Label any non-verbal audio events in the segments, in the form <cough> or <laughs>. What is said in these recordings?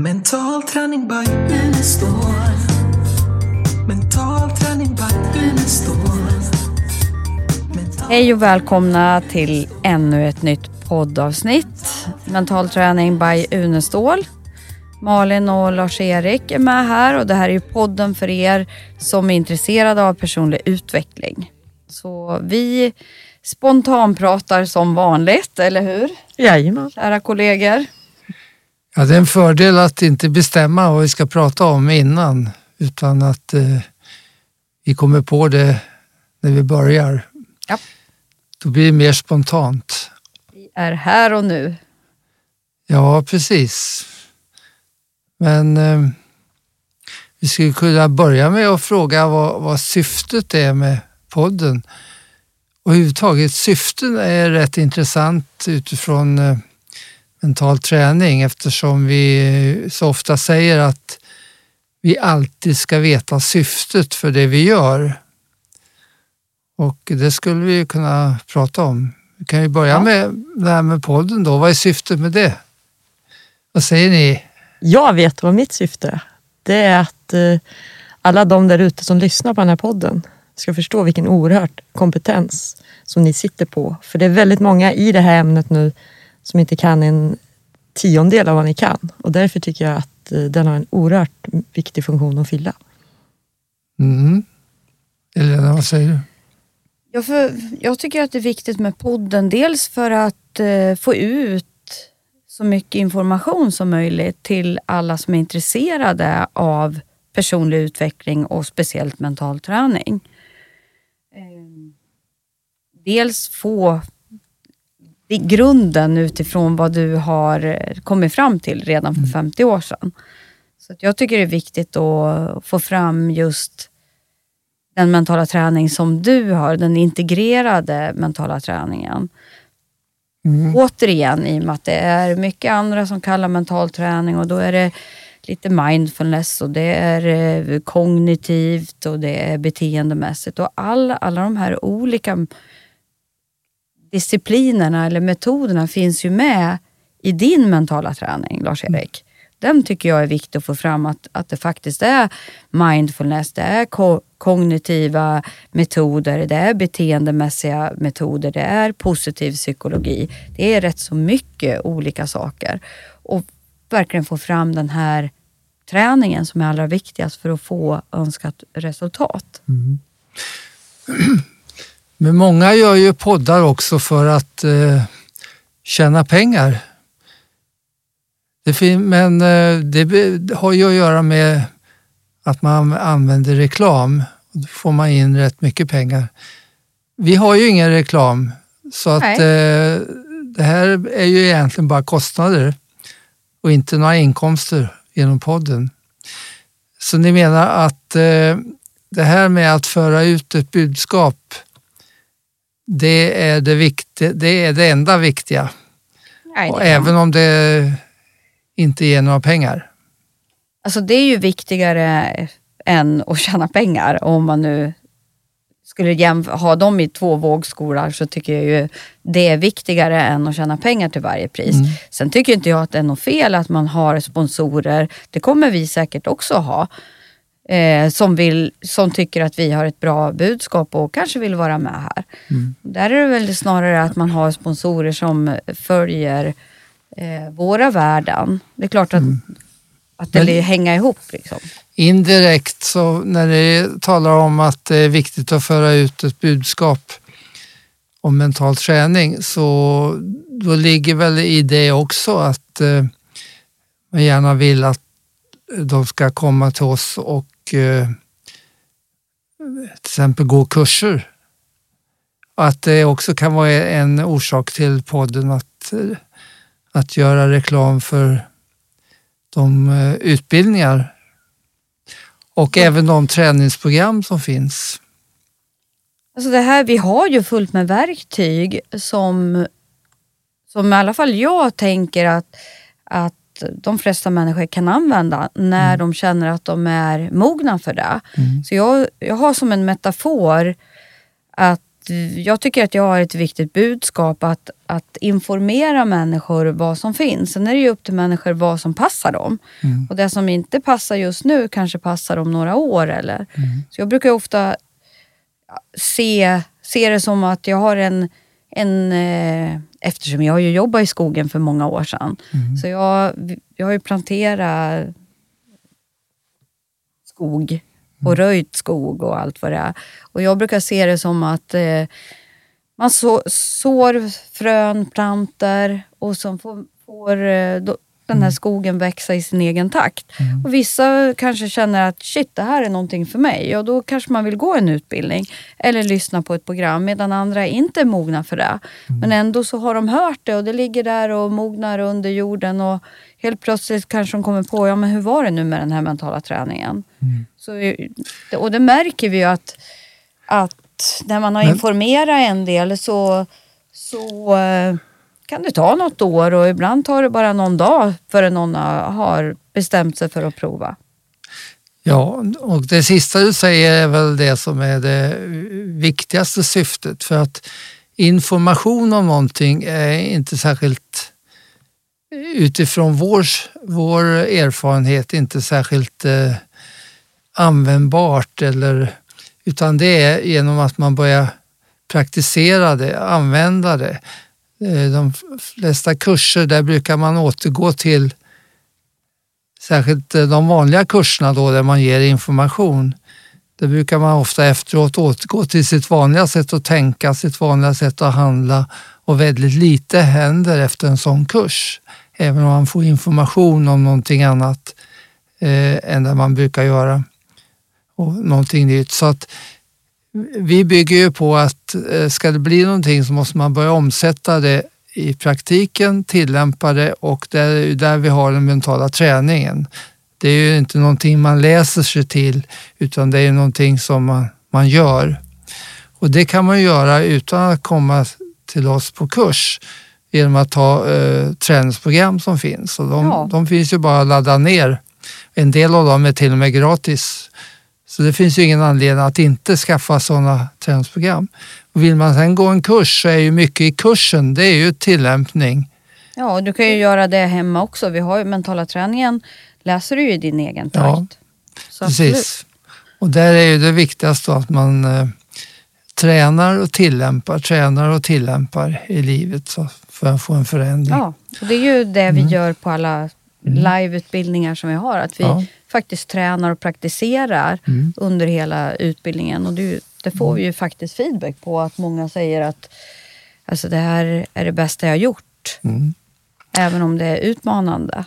Mental träning by Unestål. Mental träning by Unestål. Hej och välkomna till ännu ett nytt poddavsnitt. Mental träning by Unestål. Malin och Lars-Erik är med här och det här är ju podden för er som är intresserade av personlig utveckling. Så vi spontanpratar som vanligt, eller hur? Jajamän. Kära kollegor. Ja, det är en fördel att inte bestämma vad vi ska prata om innan utan att eh, vi kommer på det när vi börjar. Ja. Då blir det mer spontant. Vi är här och nu. Ja, precis. Men eh, vi skulle kunna börja med att fråga vad, vad syftet är med podden. Och överhuvudtaget syften är rätt intressant utifrån eh, mental träning eftersom vi så ofta säger att vi alltid ska veta syftet för det vi gör. Och det skulle vi kunna prata om. Vi kan ju börja Ja. med det här med podden då. Vad är syftet med det? Vad säger ni? Jag vet vad mitt syfte är. Det är att eh, alla de där ute som lyssnar på den här podden ska förstå vilken oerhört kompetens som ni sitter på. För det är väldigt många i det här ämnet nu som inte kan en tiondel av vad ni kan. Och därför tycker jag att eh, den har en oerhört viktig funktion att fylla. Mm. Elena, vad säger du? Ja, för jag tycker att det är viktigt med podden. Dels för att eh, få ut så mycket information som möjligt till alla som är intresserade av personlig utveckling och speciellt mental träning. Eh, dels få i grunden utifrån vad du har eh, kommit fram till redan för 50 år sedan. Så jag tycker det är viktigt att få fram just den mentala träning som du har, den integrerade mentala träningen. Mm. Återigen, i och med att det är mycket andra som kallar mental träning och då är det lite mindfulness och det är eh, kognitivt och det är beteendemässigt och alla, alla de här olika disciplinerna eller metoderna finns ju med i din mentala träning, Lars-Erik. Den tycker jag är viktig att få fram att, att det faktiskt är mindfulness, det är ko- kognitiva metoder, det är beteendemässiga metoder, det är positiv psykologi. Det är rätt så mycket olika saker. Och verkligen få fram den här träningen som är allra viktigast för att få önskat resultat. Mm. <clears throat> Men många gör ju poddar också för att eh, tjäna pengar. Det men eh, det har ju att göra med att man använder reklam. Och Då får man in rätt mycket pengar. Vi har ju ingen reklam så att eh, det här är ju egentligen bara kostnader och inte några inkomster genom podden. Så ni menar att eh, det här med att föra ut ett budskap det är det, viktiga, det är det enda viktiga. Nej, det även om det inte ger några pengar. Alltså det är ju viktigare än att tjäna pengar. Om man nu skulle ha dem i två vågskålar så tycker jag ju det är viktigare än att tjäna pengar till varje pris. Mm. Sen tycker inte jag att det är något fel att man har sponsorer. Det kommer vi säkert också ha. Eh, som, vill, som tycker att vi har ett bra budskap och kanske vill vara med här. Mm. Där är det väl snarare att man har sponsorer som följer eh, våra värden. Det är klart att, att det vill hänga ihop. Liksom. Indirekt så när ni talar om att det är viktigt att föra ut ett budskap om mental träning så då ligger väl i det också att eh, man gärna vill att de ska komma till oss och eh, till exempel gå kurser. Att det också kan vara en orsak till podden att, eh, att göra reklam för de eh, utbildningar och även de träningsprogram som finns. Alltså det här, vi har ju fullt med verktyg som, som i alla fall jag tänker att, att de flesta människor kan använda när de känner att de är mogna för det. Så jag, jag har som en metafor att jag tycker att jag har ett viktigt budskap att att informera människor vad som finns. Sen är det ju upp till människor vad som passar dem. Och det som inte passar just nu kanske passar om några år. Eller. Så jag brukar ofta se, se det som att jag har en, en eh, eftersom jag har ju jobbat i skogen för många år sedan. Så jag, jag har ju planterat skog och röjt skog och allt vad det är. Och jag brukar se det som att eh, man så, sår frön, planter och så får, får eh, då, den här skogen växa i sin egen takt. Och Vissa kanske känner att shit, det här är någonting för mig. Och då kanske man vill gå en utbildning eller lyssna på ett program medan andra inte är mogna för det. Men ändå så har de hört det och det ligger där och mognar under jorden och helt plötsligt kanske de kommer på, ja men hur var det nu med den här mentala träningen? Så, och det märker vi ju att, att när man har Men- informerat en del så, så eh, kan det ta något år och ibland tar det bara någon dag förrän någon har- bestämt sig för att prova. Ja, och det sista du säger är väl det som är det viktigaste syftet för att information om någonting är inte särskilt utifrån vår, vår erfarenhet inte särskilt eh, användbart eller utan det är genom att man börjar praktisera det, använda det. Eh, de flesta kurser där brukar man återgå till särskilt eh, de vanliga kurserna då där man ger information. Där brukar man ofta efteråt återgå till sitt vanliga sätt att tänka, sitt vanliga sätt att handla och väldigt lite händer efter en sån kurs. Även om man får information om någonting annat eh, än det man brukar göra och någonting nytt. Så att vi bygger ju på att eh, ska det bli någonting så måste man börja omsätta det i praktiken, tillämpa det och det är där vi har den mentala träningen. Det är ju inte någonting man läser sig till utan det är någonting som man, man gör. Och det kan man göra utan att komma till oss på kurs genom att ta eh, träningsprogram som finns. Och de, Ja. de finns ju bara att ladda ner. En del av dem är till och med gratis. Så det finns ju ingen anledning att inte skaffa sådana träningsprogram. Och vill man sen gå en kurs så är ju mycket i kursen, det är ju tillämpning. Ja, och du kan ju göra det hemma också. Vi har ju mentala träningen, läser du ju i din egen Ja, takt. Så absolut. Precis. Och där är ju det viktigaste att man eh, tränar och tillämpar, tränar och tillämpar i livet så, för att få en förändring. Ja, och det är ju det vi gör på alla liveutbildningar som vi har. Att vi Ja. Faktiskt tränar och praktiserar Mm. under hela utbildningen. Och det, det får vi ju faktiskt feedback på. Att många säger att alltså, det här är det bästa jag har gjort. Mm. Även om det är utmanande.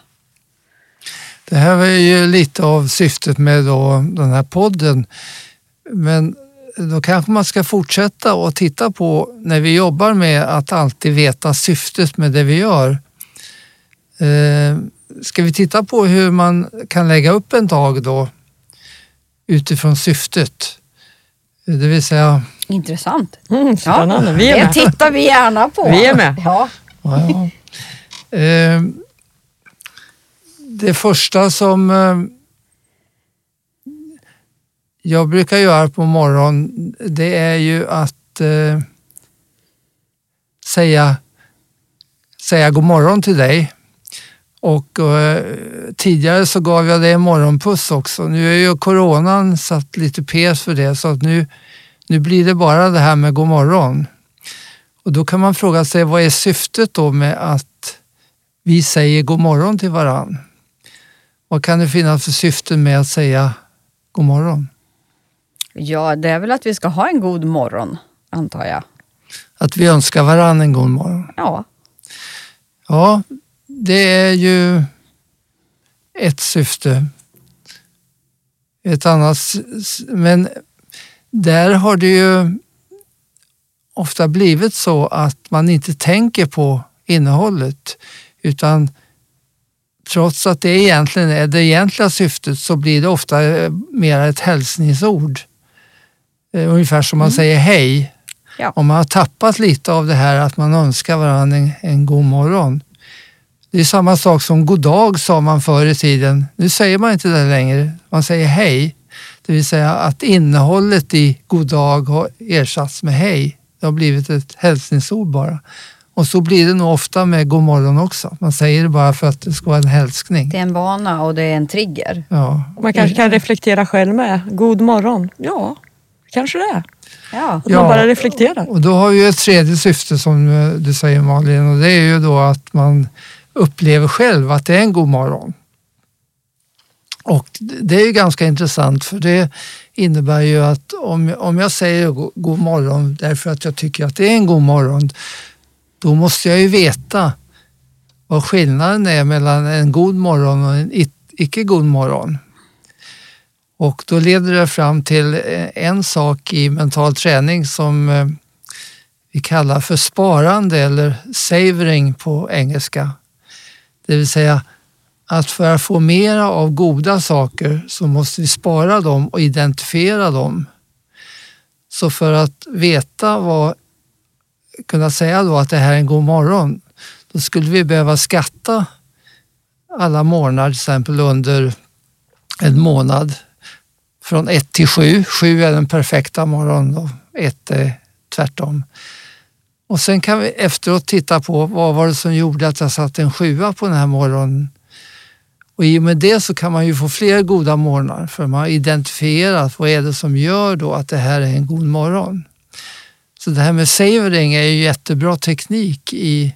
Det här var ju lite av syftet med då den här podden. Men då kanske man ska fortsätta och titta på när vi jobbar med att alltid veta syftet med det vi gör. Ska vi titta på hur man kan lägga upp en dag då utifrån syftet? Det vill säga, Intressant. Mm, spännande. Vi är det tittar vi gärna på. Vi är med. Ja. Ja, ja. Eh, det första som eh, jag brukar göra på morgonen det är ju att eh, säga, säga god morgon till dig. Och eh, tidigare så gav jag dig en morgonpuss också. Nu är ju coronan satt lite pes för det så att nu, nu blir det bara det här med god morgon. Och då kan man fråga sig vad är syftet då med att vi säger god morgon till varann? Vad kan det finnas för syften med att säga god morgon? ja, det är väl att vi ska ha en god morgon, antar jag. Att vi önskar varann en god morgon. Ja, Ja, det är ju ett syfte. Ett annat, men där har det ju ofta blivit så att man inte tänker på innehållet utan trots att det egentligen är det egentliga syftet så blir det ofta eh, mer ett hälsningsord. Eh, Ungefär som man säger hej. Ja. Om man har tappat lite av det här att man önskar varandra en, en god morgon. Det är samma sak som god dag sa man förr i tiden. Nu säger man inte det längre. Man säger hej. Det vill säga att innehållet i god dag har ersatts med hej. Det har blivit ett hälsningsord bara. Och så blir det nog ofta med god morgon också. Man säger det bara för att det ska vara en hälsning. Det är en vana och det är en trigger. Ja. Man kanske kan reflektera själv med. God morgon. Ja, kanske det är. Ja. Att Ja. man bara reflekterar. Och då har vi ett tredje syfte som eh, du säger Malin och det är ju då att man upplever själv att det är en god morgon. Och det är ju ganska intressant för det innebär ju att om, om jag säger god morgon därför att jag tycker att det är en god morgon, då måste jag ju veta vad skillnaden är mellan en god morgon och en icke god morgon. Och då leder det fram till eh, en sak i mental träning som eh, vi kallar för sparande eller savoring på engelska. Det vill säga att för att få mera av goda saker så måste vi spara dem och identifiera dem. Så för att veta vad, kunna säga då att det här är en god morgon, då skulle vi behöva skatta alla morgnar till exempel under en månad från 1 till 7. 7 är den perfekta morgonen och 1 är tvärtom. Och sen kan vi efteråt titta på vad var det som gjorde att jag satte en sjua på den här morgonen. Och i och med det så kan man ju få fler goda morgnar för man har identifierat vad är det som gör då att det här är en god morgon. Så det här med savoring är ju jättebra teknik i,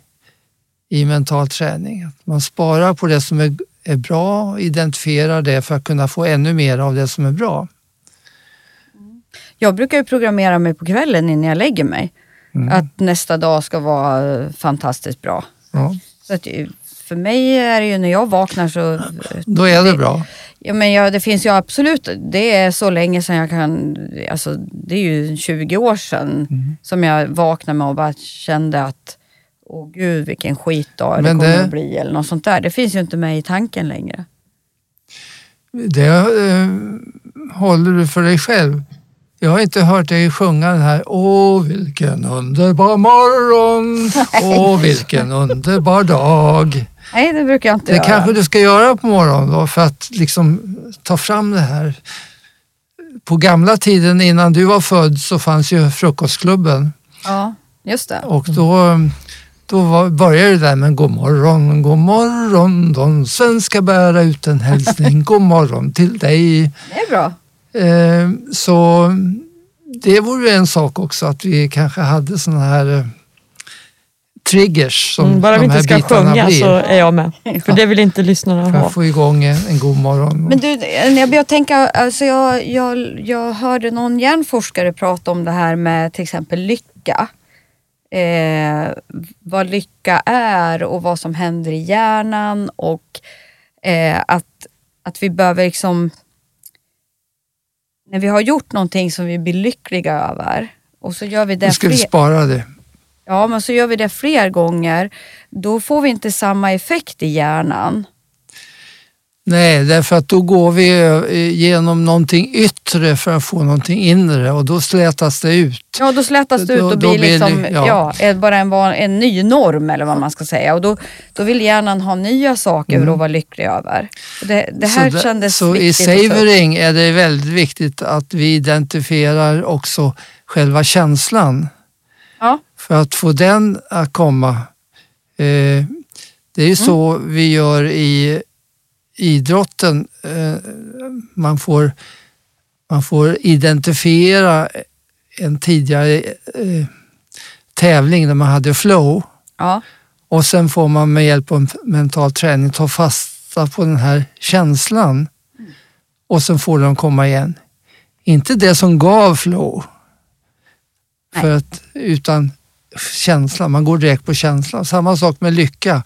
i mental träning. Att Man sparar på det som är, är bra och identifierar det för att kunna få ännu mer av det som är bra. Mm. Jag brukar ju programmera mig på kvällen innan jag lägger mig. Mm. Att nästa dag ska vara eh, fantastiskt bra. Ja, Så att, eh, för mig är det ju när jag vaknar så... eh, då är det bra. Ja, men jag, det finns ju absolut, det är så länge sedan jag kan, alltså det är ju 20 år sedan Mm. som jag vaknade med och bara kände att åh gud vilken skitdag det Men kommer det- att bli eller något sånt där. Det finns ju inte med i tanken längre. Det eh, håller du för dig själv. Jag har inte hört dig sjunga den här Åh vilken underbar morgon, åh vilken underbar dag. Nej, det brukar jag inte Det göra. kanske du ska göra på morgonen då för att liksom ta fram det här. På gamla tiden innan du var född så fanns ju frukostklubben Ja, just det. och då, då var, började det där med god morgon, god morgon, de svenska bära ut en hälsning, god morgon till dig. Det är bra. Eh, Så det vore en sak också att vi kanske hade såna här eh, triggers som Mm, bara vi inte ska sjunga blir. så är jag med. <laughs> För det vill inte lyssnarna För ha. att få igång en, en god morgon. Men du, jag börjar tänka, alltså jag, jag, jag hörde någon hjärnforskare prata om det här med till exempel lycka. Eh, vad lycka är och vad som händer i hjärnan och eh, att, att vi behöver liksom när vi har gjort någonting som vi blir lyckliga över och så gör vi det Nu ska vi spara det. ja, men så gör vi det fler gånger, då får vi inte samma effekt i hjärnan. Nej, därför att då går vi eh, genom någonting yttre för att få någonting inre och då slätas det ut. Ja, då slätas det ut och blir blir det- liksom, ja. ja. är bara en, van- en ny norm eller vad man ska säga. Och då, då vill hjärnan ha nya saker att vara lycklig över. Och Det, det här Mm. så kändes så i viktigt. ta upp. savoring är det väldigt viktigt att vi identifierar också själva känslan. Ja. För att få den att komma. Eh, det är ju så vi gör i idrotten. Eh, man, får, man får identifiera en tidigare eh, tävling där man hade flow Ja. och sen får man med hjälp av mental träning ta fasta på den här känslan och sen får den komma igen. Inte det som gav flow, Nej. för att, utan känslan. Man går direkt på känslan. Samma sak med lycka.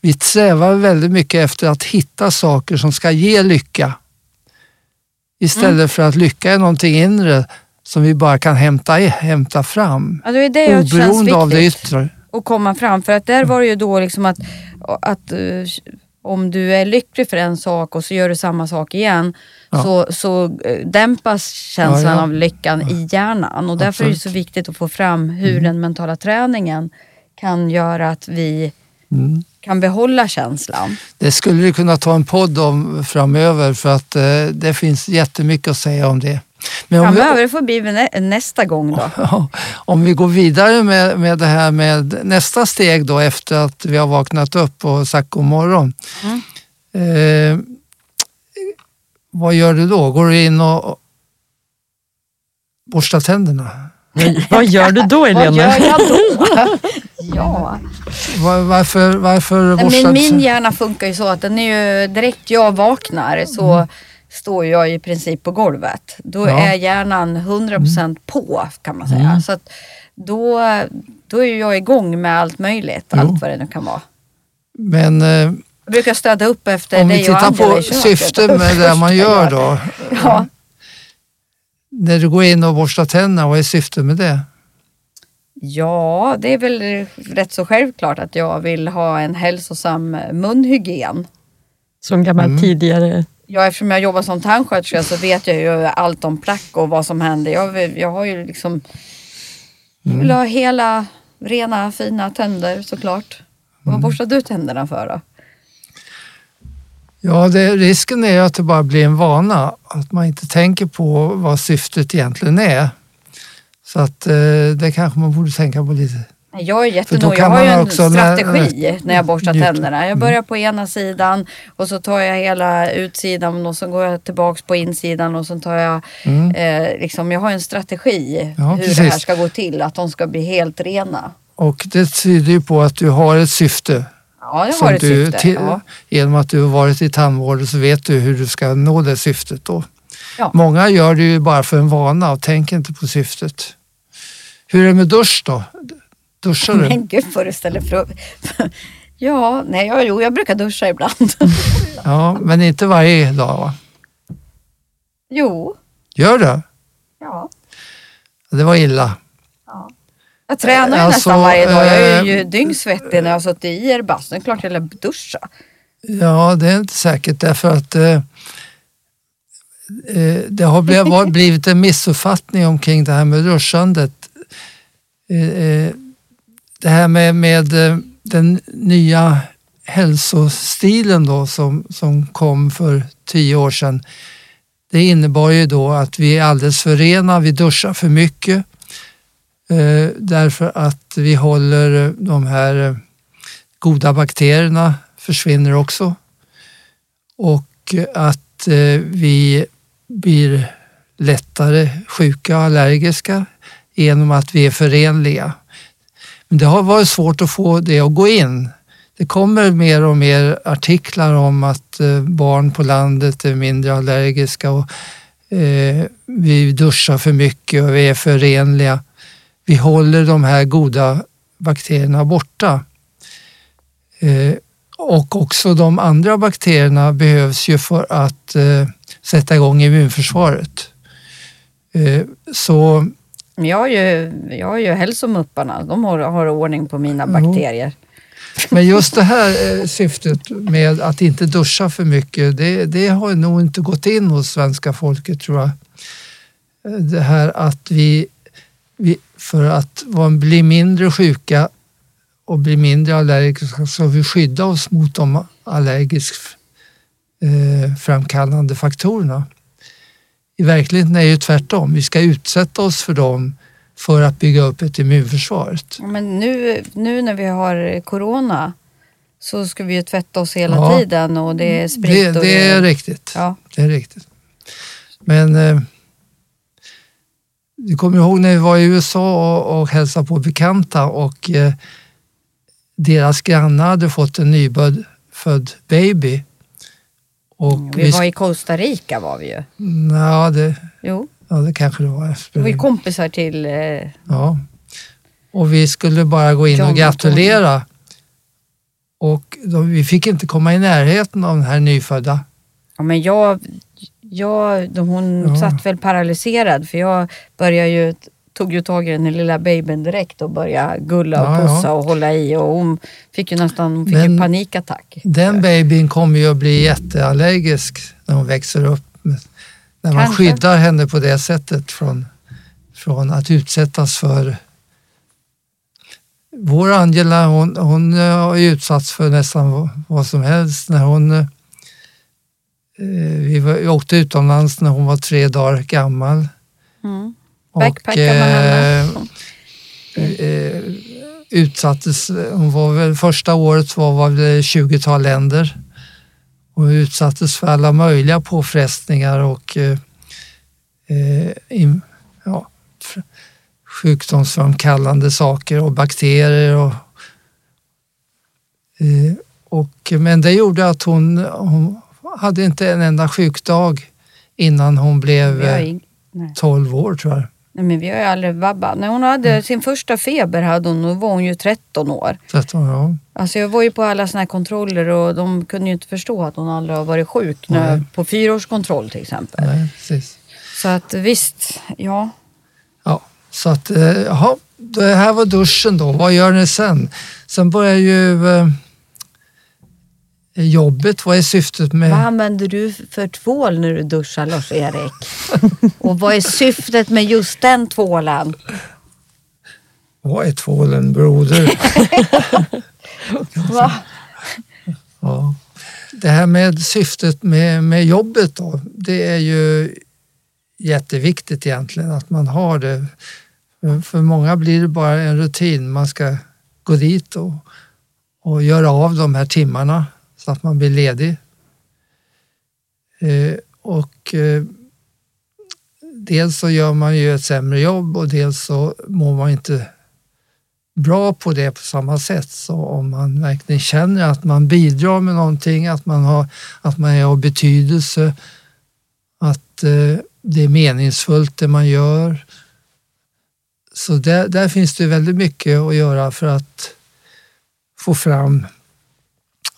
Vi strävar väldigt mycket efter att hitta saker som ska ge lycka. Istället Mm. för att lycka är någonting inre som vi bara kan hämta, hämta fram. Ja, det är det jag Oberoende av det yttre. att komma fram. För att där var det ju då liksom att, att eh, om du är lycklig för en sak och så gör du samma sak igen Ja. så, så eh, dämpas känslan Ja, ja. av lyckan i hjärnan. Och därför är det så Absolut. viktigt att få fram hur Mm. den mentala träningen kan göra att vi Mm. Kan behålla känslan. Det skulle vi kunna ta en podd om framöver för att eh, det finns jättemycket att säga om det. Men om vi, Framöver får bli nä- nästa gång då. <laughs> Om vi går vidare med, med det här med nästa steg då efter att vi har vaknat upp och sagt god morgon. Eh, vad gör du då? Går du in och borstar tänderna? Vad gör du då <laughs> Vad Elena? gör jag då? <laughs> ja, Var, varför varför Nej, men min hjärna funkar ju så att den är ju, direkt jag vaknar så står jag i princip på golvet. Då Ja. är hjärnan 100% på kan man säga. Så att då, då är jag igång med allt möjligt, Jo. allt vad det nu kan vara. Men eh, Jag brukar städa upp efter om vi dig och tittar Angela på i köket. syftet med det man <laughs> gör då. Ja. När du går in och borstar tänderna, vad är syftet med det? ja, det är väl rätt så självklart att jag vill ha en hälsosam munhygien. Som gammal Mm. tidigare. Ja, eftersom jag jobbar som tandsköterska så vet jag ju allt om plack och vad som händer. Jag, vill- jag har ju liksom... Jag vill ha hela, rena, fina tänder såklart. Vad borstar du tänderna för då? Ja, det, risken är ju att det bara blir en vana, att man inte tänker på vad syftet egentligen är. Så att eh, det kanske man borde tänka på lite. Jag är då jättenog. Jag har ju en också när- strategi när jag borstar njuta. tänderna. Jag börjar på ena sidan och så tar jag hela utsidan och så går jag tillbaks på insidan och så tar jag, eh, liksom, jag har en strategi Mm. Ja, hur precis. det här ska gå till. Att de ska bli helt rena. Och det tyder ju på att du har ett syfte. Ja, jag har ett du, syfte. till- Ja. Genom att du har varit i tandvården så vet du hur du ska nå det syftet då. Ja. Många gör det ju bara för en vana och tänker inte på syftet. Hur är det med dusch då? Duschar du? Men gud vad du ställer frågor. <laughs> Ja, nej, jag, jo, jag brukar duscha ibland. <laughs> Ja, men inte varje dag va? jo, Gör du? ja. Det var illa. Jag tränar ju Alltså, nästan varje dag. Jag är eh, ju dyngsvettig när jag har suttit i er bastun. Det är klart jag vill duscha. Ja, det är inte säkert därför att eh, eh, det har blivit, en missuppfattning omkring det här med duschandet. Eh, eh, det här med, med eh, den nya hälsostilen då som, som kom för tio år sedan. Det innebar ju då att vi är alldeles för rena, vi duschar för mycket eh, Eh, därför att vi håller eh, de här eh, goda bakterierna försvinner också och att vi blir lättare sjuka och allergiska genom att vi är förenliga. Men det har varit svårt att få det att gå in. Det kommer mer och mer artiklar om att barn på landet är mindre allergiska och vi duschar för mycket och vi är förenliga. Vi håller de här goda bakterierna borta. Eh, och också de andra bakterierna behövs ju för att eh, sätta igång immunförsvaret. Eh, så jag har ju, jag har ju hälsomupparna. De har, har ordning på mina Jo. bakterier. Men just det här <laughs> syftet med att inte duscha för mycket, det, det har nog inte gått in hos svenska folket tror jag. Det här att vi, vi för att bli mindre sjuka och bli mindre allergiska så vi skydda oss mot de allergisk eh, framkallande faktorerna. I verkligheten är det ju tvärtom. Vi ska utsätta oss för dem för att bygga upp ett immunförsvar. Men nu, nu när vi har corona så ska vi ju tvätta oss hela Ja. tiden och det är sprit Det, och det är riktigt. Ja. Det är riktigt. Men eh, du kommer ihåg när vi var i USA och, och hälsade på bekanta och eh, deras grannar hade fått en nyfödd född baby. Och Mm, Vi var i Costa Rica var vi ju. ja, det, Jo, ja, det kanske det var. vi var kompisar till... Eh, Ja. Och vi skulle bara gå in John och gratulera. Och då, vi fick inte komma i närheten av den här nyfödda. ja, men jag, jag, de- hon Ja. satt väl paralyserad för jag började ju, tog ju tag i den lilla babyn direkt och började gulla och Ja, ja. pussa och hålla i och hon fick ju nästan hon fick Men- ju panikattack. Den babyn kommer ju att bli jätteallergisk när hon växer upp. När man Kanske. skyddar henne på det sättet från, från att utsättas för... Vår Angela hon, hon eh, har utsatts för nästan vad, vad som helst. När hon, eh, vi, var, vi åkte utomlands när hon var tre dagar gammal. Mm. Och, eh, eh, utsattes, hon var väl, första året var, var det 20-tal länder och utsattes för alla möjliga påfrestningar och eh, eh, in, ja, sjukdomsframkallande saker och bakterier. Och, eh, och, men det gjorde att hon, hon hade inte en enda sjukdag innan hon blev eh, ing- nej. 12 år tror jag. Nej, men vi har ju aldrig vabbat. När hon hade Mm. sin första feber hade hon, då var hon ju 13 år. 13, ja. Alltså jag var ju på alla såna här kontroller och de kunde ju inte förstå att hon aldrig har varit sjuk. Nej. på fyraårskontroll till exempel. Nej, precis. Så att visst, ja. Ja, så att, eh, jaha, det här var duschen då. Vad gör ni sen? Sen börjar ju eh, jobbet. Vad är syftet med... Vad använder du för tvål när du duschar Lars-Erik? <laughs> och vad är syftet med just den tvålen? Vad är tvålen broder? <laughs> Va? ja. Det här med syftet med, med jobbet då, det är ju jätteviktigt egentligen att man har det. För- många blir det bara en rutin. Man ska gå dit och, och göra av de här timmarna så att man blir ledig. Eh, och eh, dels så gör man ju ett sämre jobb och dels så mår man inte bra på det på samma sätt. Så om man verkligen känner att man bidrar med någonting, att man, har, att man är av betydelse, att eh, det är meningsfullt det man gör. Så där, där finns det väldigt mycket att göra för att få fram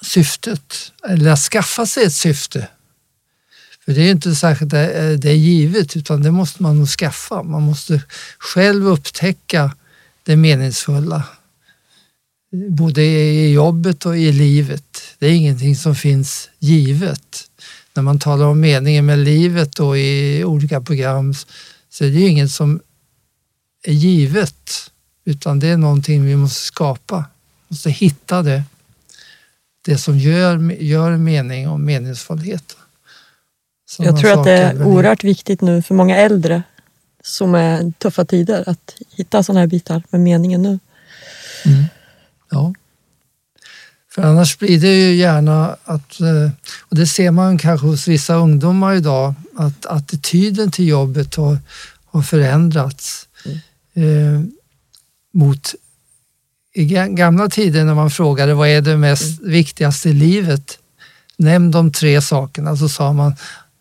syftet, eller att skaffa sig ett syfte. För det är inte särskilt det, det är givet utan det måste man nog skaffa. Man måste själv upptäcka det meningsfulla. Både i jobbet och i livet. Det är ingenting som finns givet. När man talar om meningen med livet och i olika program så är det ju inget som är givet utan det är någonting vi måste skapa. Vi måste hitta det. Det som gör, gör mening och meningsfullhet. Sådana Jag tror att det är oerhört viktigt nu för många äldre som är tuffa tider att hitta sådana här bitar med meningen nu. Ja. För annars blir det ju gärna att, eh, och det ser man kanske hos vissa ungdomar idag, att attityden till jobbet har, har förändrats. Eh, mot i ga- gamla tider när man frågade vad är det mest viktigaste i livet? Nämn de tre sakerna så sa man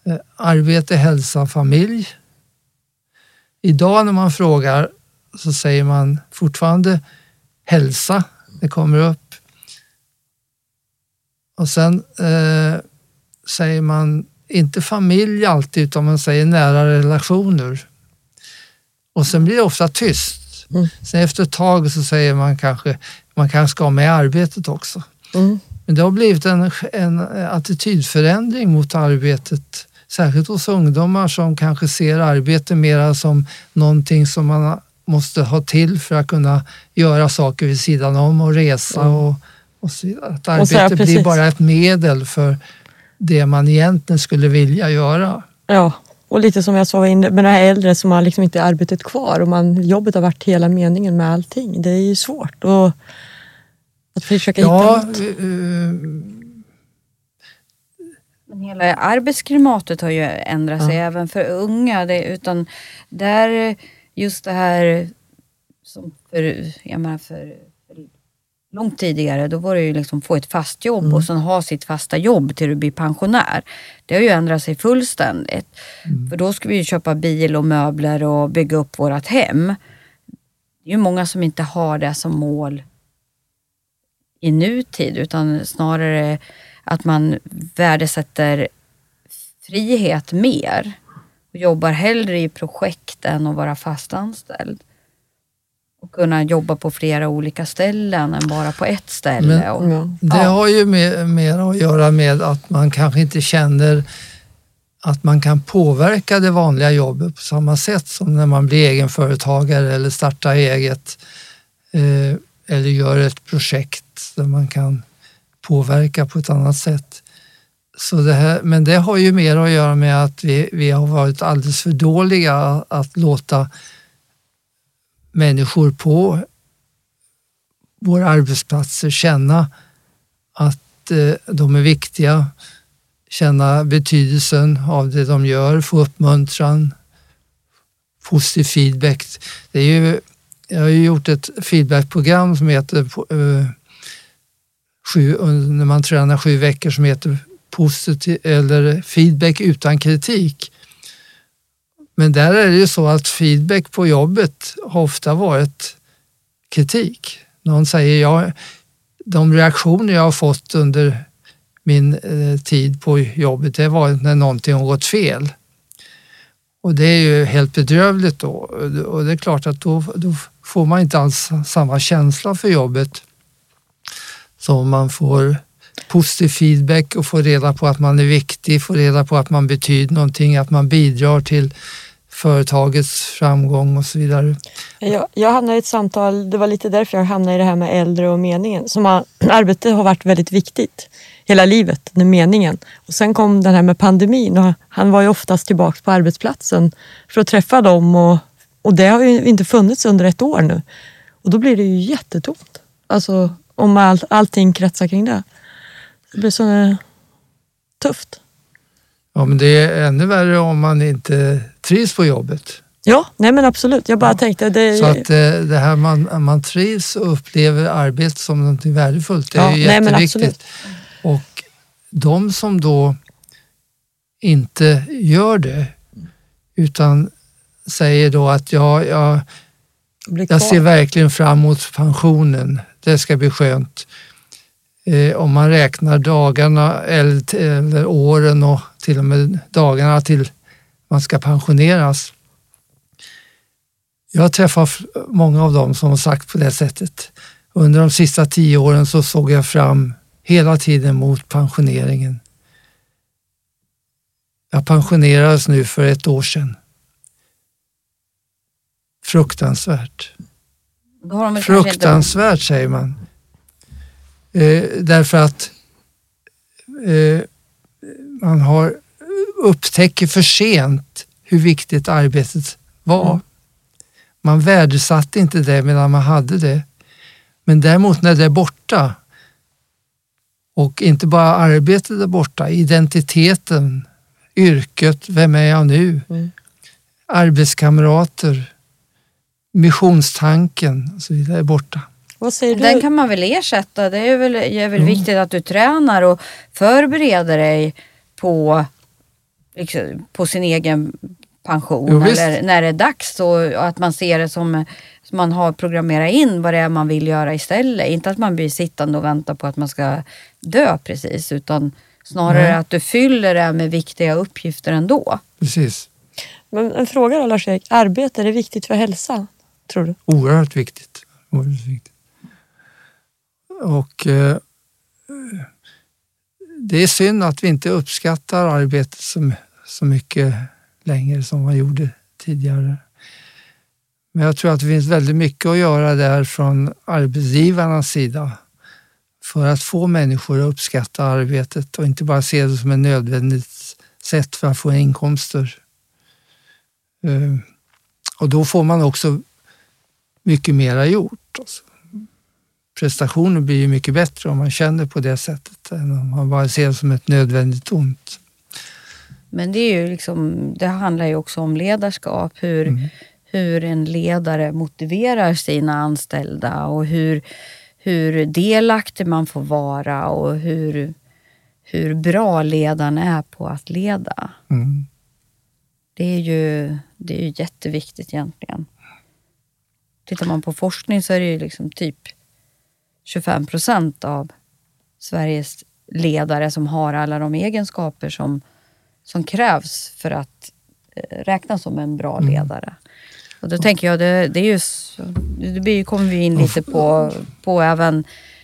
eh, arbete, hälsa, familj. Idag när man frågar så säger man fortfarande hälsa, det kommer upp. Och sen eh, säger man inte familj alltid utan man säger nära relationer. Och sen blir det ofta tyst. Mm. Sen efter ett tag så säger man kanske, man kanske ska med arbetet också. Mm. Men det har blivit en, en attitydförändring mot arbetet. Särskilt hos ungdomar som kanske ser arbete mera som någonting som man måste ha till för att kunna göra saker vid sidan om och resa Mm. och, och så vidare. Att arbete blir precis. bara ett medel för det man egentligen skulle vilja göra. Ja, och lite som jag sa med de här äldre som har liksom inte arbetet kvar och man, jobbet har varit hela meningen med allting. Det är ju svårt och att försöka Ja, hitta något. eh, Men hela arbetsklimatet har ju ändrat sig Ja. även för unga. Det, utan där, just det här som för, jag menar för långt tidigare, då var det ju liksom få ett fast jobb Mm. och sen ha sitt fasta jobb till du blir pensionär. Det har ju ändrat sig fullständigt. För då ska vi ju köpa bil och möbler och bygga upp vårt hem. Det är ju många som inte har det som mål i nutid utan snarare att man värdesätter frihet mer och jobbar hellre i projekt än att vara fast anställd. Och kunna jobba på flera olika ställen än bara på ett ställe. Men- och, Ja. Det har ju mer, mer att göra med att man kanske inte känner att man kan påverka det vanliga jobbet på samma sätt som när man blir egenföretagare eller startar eget eh, eller gör ett projekt där man kan påverka på ett annat sätt. så det här, men det har ju mer att göra med att vi, vi har varit alldeles för dåliga att låta människor på våra arbetsplatser känna att eh, de är viktiga, känna betydelsen av det de gör, få uppmuntran, positiv feedback. Det är ju, jag har ju gjort ett feedbackprogram som heter eh, sju, när man tränar sju veckor som heter positiv, eller feedback utan kritik. Men där är det ju så att feedback på jobbet har ofta varit kritik. Någon säger, ja, de reaktioner jag har fått under min eh, tid på jobbet, det var när någonting har gått fel. Och det är ju helt bedrövligt då och det är klart att då, då får man inte alls samma känsla för jobbet som man får positiv feedback och få reda på att man är viktig, få reda på att man betyder någonting, att man bidrar till företagets framgång och så vidare. Jag, jag hamnade i ett samtal, det var lite därför jag hamnade i det här med äldre och meningen. Som har, arbete har varit väldigt viktigt hela livet, den meningen. Och sen kom den här med pandemin och han var ju oftast tillbaka på arbetsplatsen för att träffa dem och, och det har ju inte funnits under ett år nu. Och då blir det ju jättetomt. Alltså om all, allting kretsar kring det. Det blir så tufft. Ja, men det är ännu värre om man inte trivs på jobbet. Ja, nej men absolut. Jag bara ja. tänkte... Det... Så att eh, det här man, man trivs och upplever arbetet som något värdefullt, det är ja, ju jätteviktigt. och de som då inte gör det utan säger då att ja, jag, jag ser verkligen fram emot pensionen. Det ska bli skönt. Eh, om man räknar dagarna eller, eller åren och till och med dagarna till man ska pensioneras. Jag har träffat många av dem som har sagt på det sättet. Under de sista tio åren så såg jag fram hela tiden mot pensioneringen. Jag pensionerades nu för ett år sedan. Fruktansvärt. Fruktansvärt säger man. Eh, därför att eh, man har upptäcker för sent hur viktigt arbetet var. Mm. Man värdesatte inte det medan man hade det. Men däremot när det är borta och inte bara arbetet är borta, identiteten, yrket, vem är jag nu? Mm. Arbetskamrater, missionstanken och så vidare är borta. Den kan man väl ersätta. Det är väl, är väl mm. viktigt att du tränar och förbereder dig på, liksom, på sin egen pension jo, eller när det är dags och att man ser det som, som man har programmerat in vad det är man vill göra istället. Inte att man blir sittande och väntar på att man ska dö precis utan snarare Nej. att du fyller det med viktiga uppgifter ändå. Precis. Men en fråga då Lars-Erik, arbete, är det viktigt för hälsan? Tror du? Oerhört viktigt. Oerhört viktigt. Och eh, det är synd att vi inte uppskattar arbetet så, så mycket längre som man gjorde tidigare. Men jag tror att det finns väldigt mycket att göra där från arbetsgivarnas sida för att få människor att uppskatta arbetet och inte bara se det som ett nödvändigt sätt för att få inkomster. Eh, och då får man också mycket mera gjort. Alltså prestationen blir ju mycket bättre om man känner på det sättet än om man bara ser det som ett nödvändigt ont. Men det, är ju liksom, det handlar ju också om ledarskap. Hur, mm. hur en ledare motiverar sina anställda och hur, hur delaktig man får vara och hur, hur bra ledaren är på att leda. Mm. Det, är ju, det är ju jätteviktigt egentligen. Tittar man på forskning så är det ju liksom typ 25 procent av Sveriges ledare som har alla de egenskaper som, som krävs för att eh, räknas som en bra mm. ledare. Och då tänker jag, det, det är ju, det blir, kommer vi in lite på, på även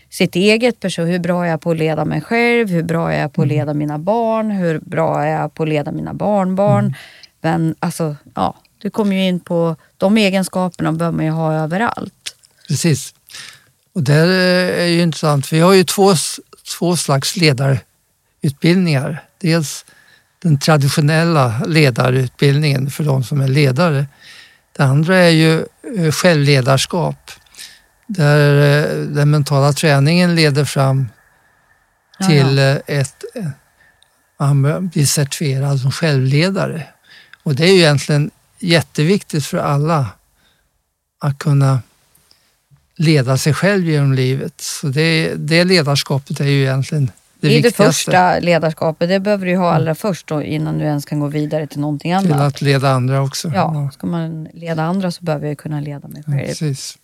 sitt eget person. Hur bra är jag på att leda mig själv? Hur bra är jag på att mm. leda mina barn? Hur bra är jag på att leda mina barnbarn? Mm. Men alltså, ja, du kommer ju in på de egenskaperna behöver man ju ha överallt. Precis. Och det är ju intressant, vi har ju två, två slags ledare utbildningar. Dels den traditionella ledarutbildningen för de som är ledare. Det andra är ju eh, självledarskap där eh, den mentala träningen leder fram Ja, till eh, ett... eh, Man blir certifierad som självledare. Och det är ju egentligen jätteviktigt för alla att kunna leda sig själv genom livet. Så det, det ledarskapet är ju egentligen det, Det är det viktigaste. första ledarskapet. Det behöver du ha allra först då, innan du ens kan gå vidare till någonting Till annat. att leda andra också. Ja, ska man leda andra så behöver jag kunna leda mig Ja, själv. precis.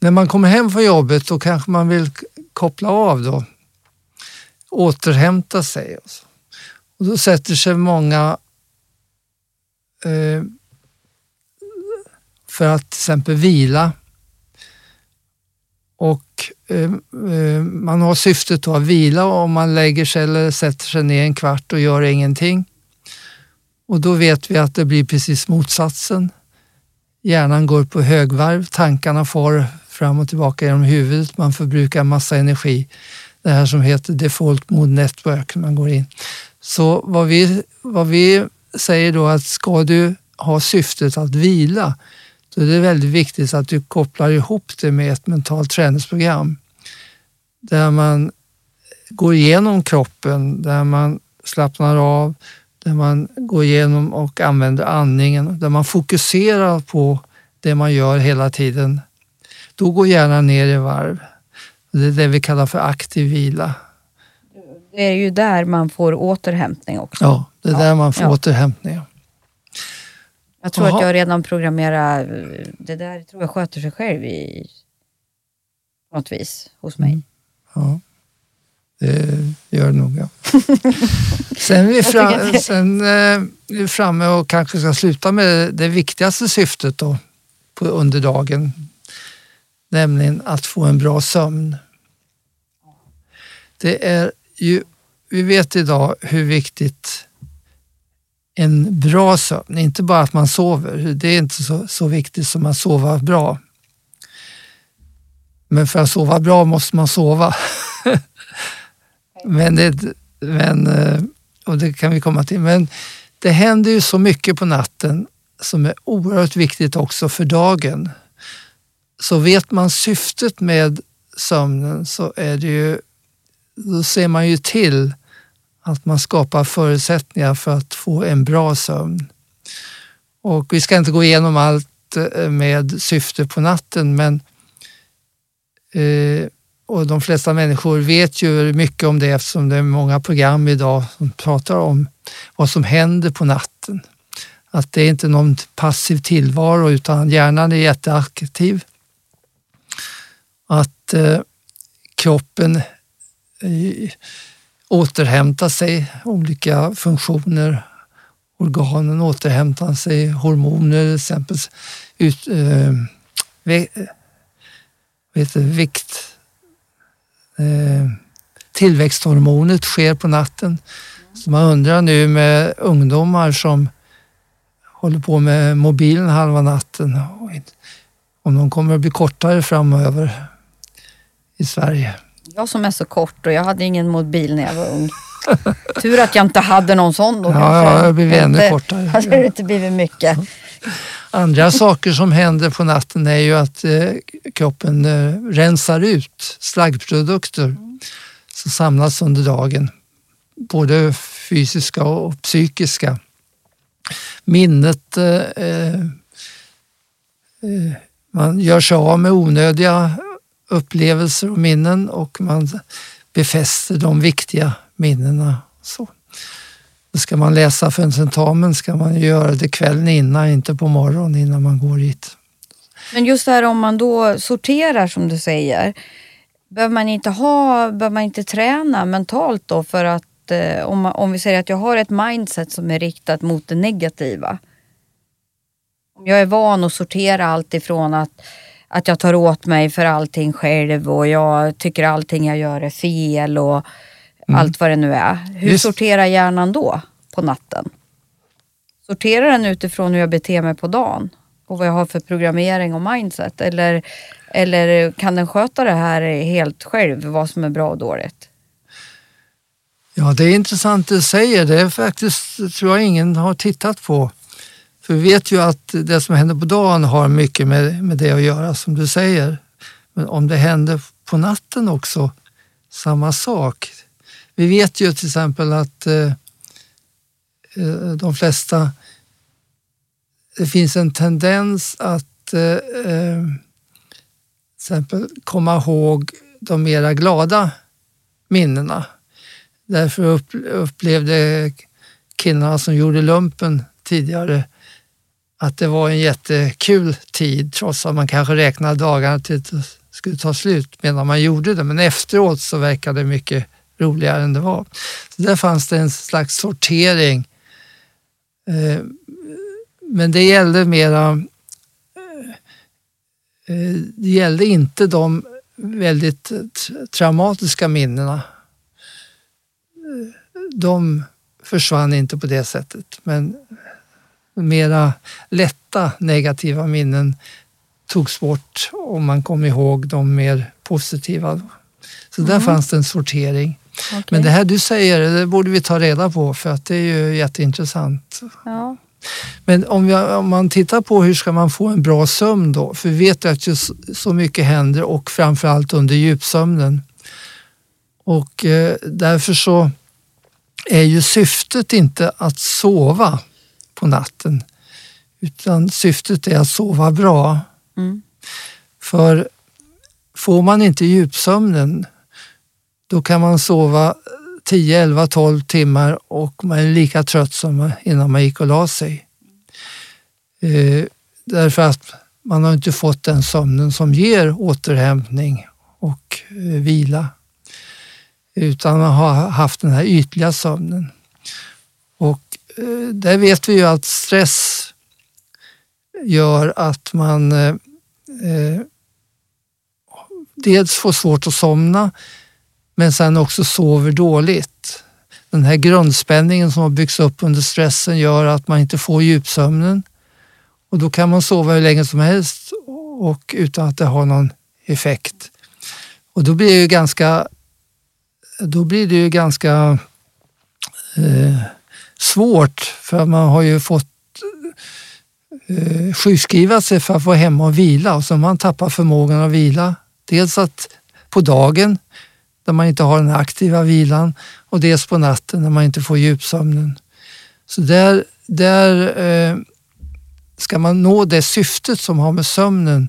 När man kommer hem från jobbet då kanske man vill koppla av då. Återhämta sig. Och, så. och då sätter sig många eh, för att till exempel vila. Och eh, eh, man har syftet att vila om man lägger sig eller sätter sig ner en kvart och gör ingenting. Och då vet vi att det blir precis motsatsen. Hjärnan går på högvarv, tankarna far fram och tillbaka genom huvudet, man förbrukar massa energi. Det här som heter default mode network, man går in. Så vad vi, vad vi säger då att ska du ha syftet att vila, då är det väldigt viktigt att du kopplar ihop det med ett mentalt träningsprogram. Där man går igenom kroppen, där man slappnar av, där man går igenom och använder andningen, där man fokuserar på det man gör hela tiden. Då går hjärnan ner i varv. Det är det vi kallar för aktiv vila. Det är ju där man får återhämtning också. Ja, det är Ja, där man får ja. återhämtning. Jag tror Jaha. att jag redan programmerar, det där tror jag sköter sig själv i på något vis hos mig. Mm. Ja, det gör det nog. Ja. <laughs> Sen är vi, fram, sen, eh, framme och kanske ska sluta med det viktigaste syftet då, på, under dagen. Nämligen att få en bra sömn. Det är ju, vi vet idag hur viktigt en bra sömn, inte bara att man sover, det är inte så, så viktigt som att sova bra. Men för att sova bra måste man sova. <laughs> men det, men, eh, och det kan vi komma till. Men det händer ju så mycket på natten som är oerhört viktigt också för dagen. Så vet man syftet med sömnen så är det ju, då ser man ju till att man skapar förutsättningar för att få en bra sömn. Och vi ska inte gå igenom allt eh, med syfte på natten men eh, och de flesta människor vet ju mycket om det eftersom det är många program idag som pratar om vad som händer på natten. Att det är inte någon passiv tillvaro utan hjärnan är jätteaktiv. Att eh, kroppen eh, återhämta sig, olika funktioner, organen återhämtar sig, hormoner till exempel, ut, eh, ve, heter vikt, eh, tillväxthormonet sker på natten. Så man undrar nu med ungdomar som håller på med mobilen halva natten om de kommer att bli kortare framöver i Sverige. Jag som är så kort och jag hade ingen mobil när jag var ung. <laughs> Tur att jag inte hade någon sån då Ja, kanske. ja, det blir ännu Inte- kortare. <laughs> Hade det inte blivit mycket. Andra saker som händer på natten är ju att eh, kroppen eh, rensar ut slaggprodukter som samlas under dagen. Både fysiska och psykiska. Minnet, eh, eh, eh, man gör sig av med onödiga upplevelser och minnen och man befäster de viktiga minnena. Så. Ska man läsa för en tentamen ska man göra det kvällen innan, inte på morgonen innan man går hit. Men just det här om man då sorterar som du säger. Behöver man inte, ha, behöver man inte träna mentalt då för att eh, om, om vi säger att jag har ett mindset som är riktat mot det negativa. Om jag är van att sortera allt ifrån att, att jag tar åt mig för allting själv och jag tycker allting jag gör är fel och allt vad det nu är. Hur Just- sorterar hjärnan då på natten? Sorterar den utifrån hur jag beter mig på dagen och vad jag har för programmering och mindset? Eller, eller kan den sköta det här helt själv, vad som är bra och dåligt? Ja, det är intressant du säger. Det är faktiskt, tror jag ingen har tittat på. För vi vet ju att det som händer på dagen har mycket med, med det att göra som du säger. Men om det händer på natten också, samma sak. Vi vet ju till exempel att eh, eh de flesta, det finns en tendens att eh, eh till exempel komma ihåg de mera glada minnena. Därför upplevde killarna som gjorde lumpen tidigare att det var en jättekul tid trots att man kanske räknade dagarna till att det skulle ta slut medan man gjorde det. Men efteråt så verkade det mycket roligare än det var. Så där fanns det en slags sortering. Eh, men det gällde mera eh, eh, det gällde inte de väldigt traumatiska minnena. De försvann inte på det sättet, men mera lätta negativa minnen togs bort och man kom ihåg de mer positiva. Så där mm. fanns det en sortering. Okay. Men det här du säger, det borde vi ta reda på för att det är ju jätteintressant. Ja. Men om, vi, om, man tittar på hur ska man få en bra sömn då? För vi vet ju att just så mycket händer och framförallt under djupsömnen. Och eh, därför så är ju syftet inte att sova på natten utan syftet är att sova bra. Mm. För får man inte djupsömnen då kan man sova 10, 11, 12 timmar och man är lika trött som innan man gick och la sig. Eh, därför att man har inte fått den sömnen som ger återhämtning och eh, vila. Utan man har haft den här ytliga sömnen. Eh, där vet vi ju att stress gör att man eh, eh dels får svårt att somna men sen också sover dåligt. Den här grundspänningen som har byggts upp under stressen gör att man inte får djupsömnen och då kan man sova hur länge som helst och utan att det har någon effekt. Och då blir det ju ganska, då blir det ju ganska eh, svårt för man har ju fått eh, sjukskriva sig för att vara hemma och vila och så har man tappat förmågan att vila. Dels att på dagen där man inte har den aktiva vilan och dels på natten när man inte får djupsömnen. Så där, där eh, ska man nå det syftet som har med sömnen,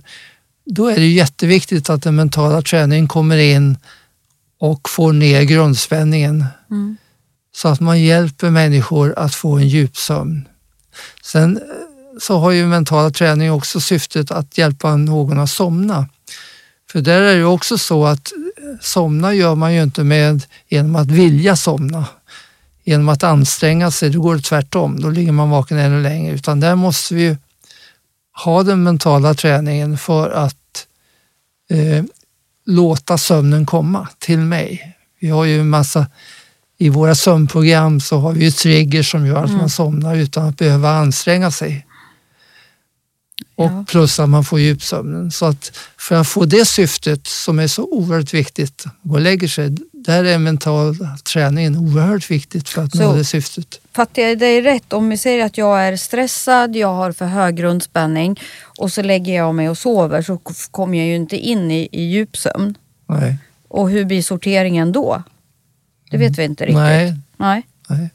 då är det jätteviktigt att den mentala träningen kommer in och får ner grundspänningen. Mm. Så att man hjälper människor att få en djupsömn. Sen eh, så har ju mentala träning också syftet att hjälpa någon att somna. För där är det också så att eh, somna gör man ju inte med genom att vilja somna. Genom att anstränga sig, då går det tvärtom. Då ligger man vaken ännu längre. Utan där måste vi ha den mentala träningen för att eh, låta sömnen komma till mig. Vi har ju en massa, i våra sömnprogram så har vi ju triggers som gör att mm. man somnar utan att behöva anstränga sig. Och ja. plus att man får djupsömnen. Så att för att få det syftet som är så oerhört viktigt och lägger sig, där är mental träningen oerhört viktigt för att så, nå det syftet. Fattar jag dig rätt? Om vi säger att jag är stressad, jag har för hög grundspänning och så lägger jag mig och sover så kommer jag ju inte in i, i djupsömn. Nej. Och hur blir sorteringen då? Det vet vi inte riktigt. Nej. Nej. Nej.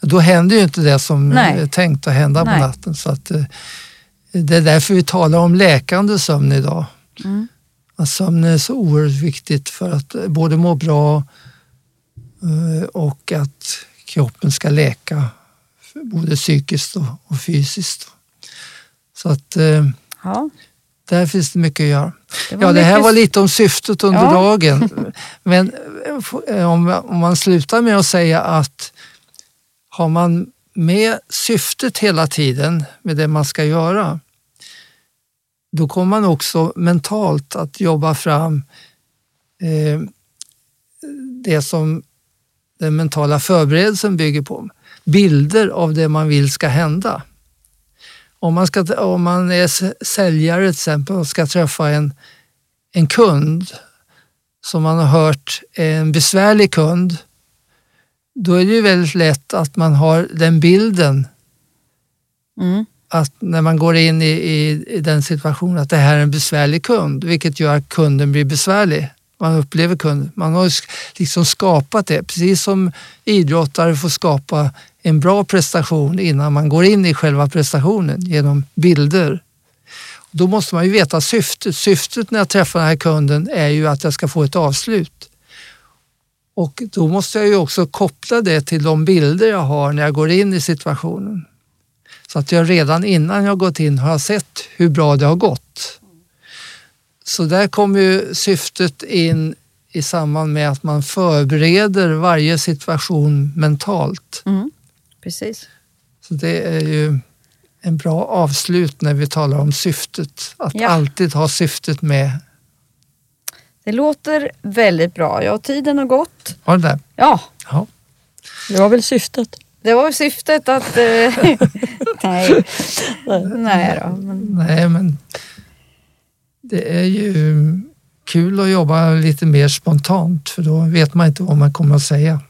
Då händer ju inte det som Nej. är tänkt att hända Nej. på natten. Så att, eh, det är därför vi talar om läkande sömn idag. Mm. Att sömn är så oerhört viktigt för att både må bra eh, och att kroppen ska läka både psykiskt och fysiskt. Så att eh, ja. där finns det mycket att göra. Det ja, det här var lite om syftet under ja. dagen. <laughs> Men eh, om man slutar med att säga att har man med syftet hela tiden med det man ska göra då kommer man också mentalt att jobba fram eh, det som den mentala förberedelsen bygger på. Bilder av det man vill ska hända. Om man, ska, om man är säljare till exempel och ska träffa en, en kund som man har hört är en besvärlig kund, då är det ju väldigt lätt att man har den bilden Mm. att när man går in i, i, i den situationen att det här är en besvärlig kund, vilket gör att kunden blir besvärlig. Man upplever kunden. Man har liksom skapat det, precis som idrottare får skapa en bra prestation innan man går in i själva prestationen genom bilder. Då måste man ju veta syftet. Syftet när jag träffar den här kunden är ju att jag ska få ett avslut. Och då måste jag ju också koppla det till de bilder jag har när jag går in i situationen. Så att jag redan innan jag gått in har sett hur bra det har gått. Så där kommer ju syftet in i samband med att man förbereder varje situation mentalt. Mm. Precis. Så det är ju en bra avslut när vi talar om syftet. Att Ja. alltid ha syftet med. Det låter väldigt bra. Ja, tiden har gått. Har det? Ja, Ja. Det var väl syftet. det var ju syftet att... Eh, <laughs> nej. nej då. Men, Nej, men det är ju kul att jobba lite mer spontant för då vet man inte vad man kommer att säga.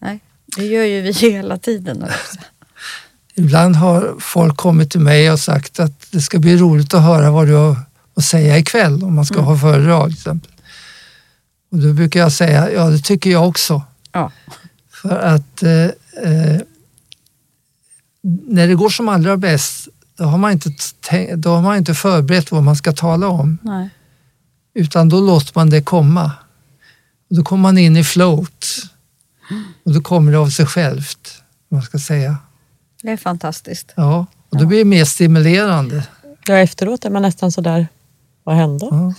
nej, det gör ju vi <laughs> hela tiden. Också. Ibland har folk kommit till mig och sagt att det ska bli roligt att höra vad du har att säga ikväll om man ska ha föredrag till exempel. Och då brukar jag säga, ja det tycker jag också. Ja. För att eh, eh, när det går som allra bäst, då har, man inte då har man inte förberett vad man ska tala om. Nej. Utan då låter man det komma. Och då kommer man in i float. Och då kommer det av sig självt, man ska säga. Det är fantastiskt. Ja, och då blir det mer stimulerande. Ja, efteråt är man nästan sådär, vad hände? Ja.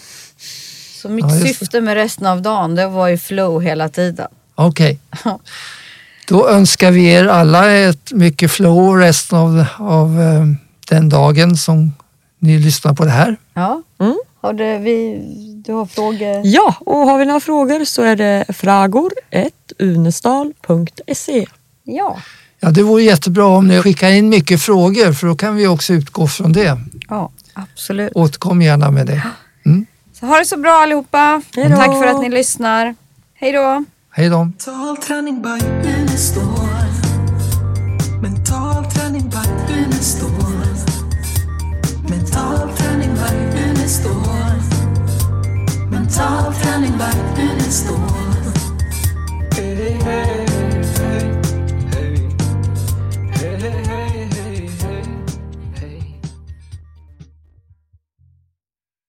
Så mitt Ja, syfte med resten av dagen, det var ju flow hela tiden. Okej. Ja. Då önskar vi er alla ett mycket flow resten av, av eh, den dagen som ni lyssnar på det här. Ja. Mm. Har du, vi, du har frågor? Ja, och har vi några frågor så är det fragor.unestal.se. Ja. Ja, det vore jättebra om ni skickar in mycket frågor för då kan vi också utgå från det. Ja, absolut. Återkom gärna med det. Så ha det så bra allihopa. Hej då. Tack för att ni lyssnar. Hej då. Hej då! Mental träning by Unestål. Mental träning by Unestål. träningen står. Mental träning, vagnen står.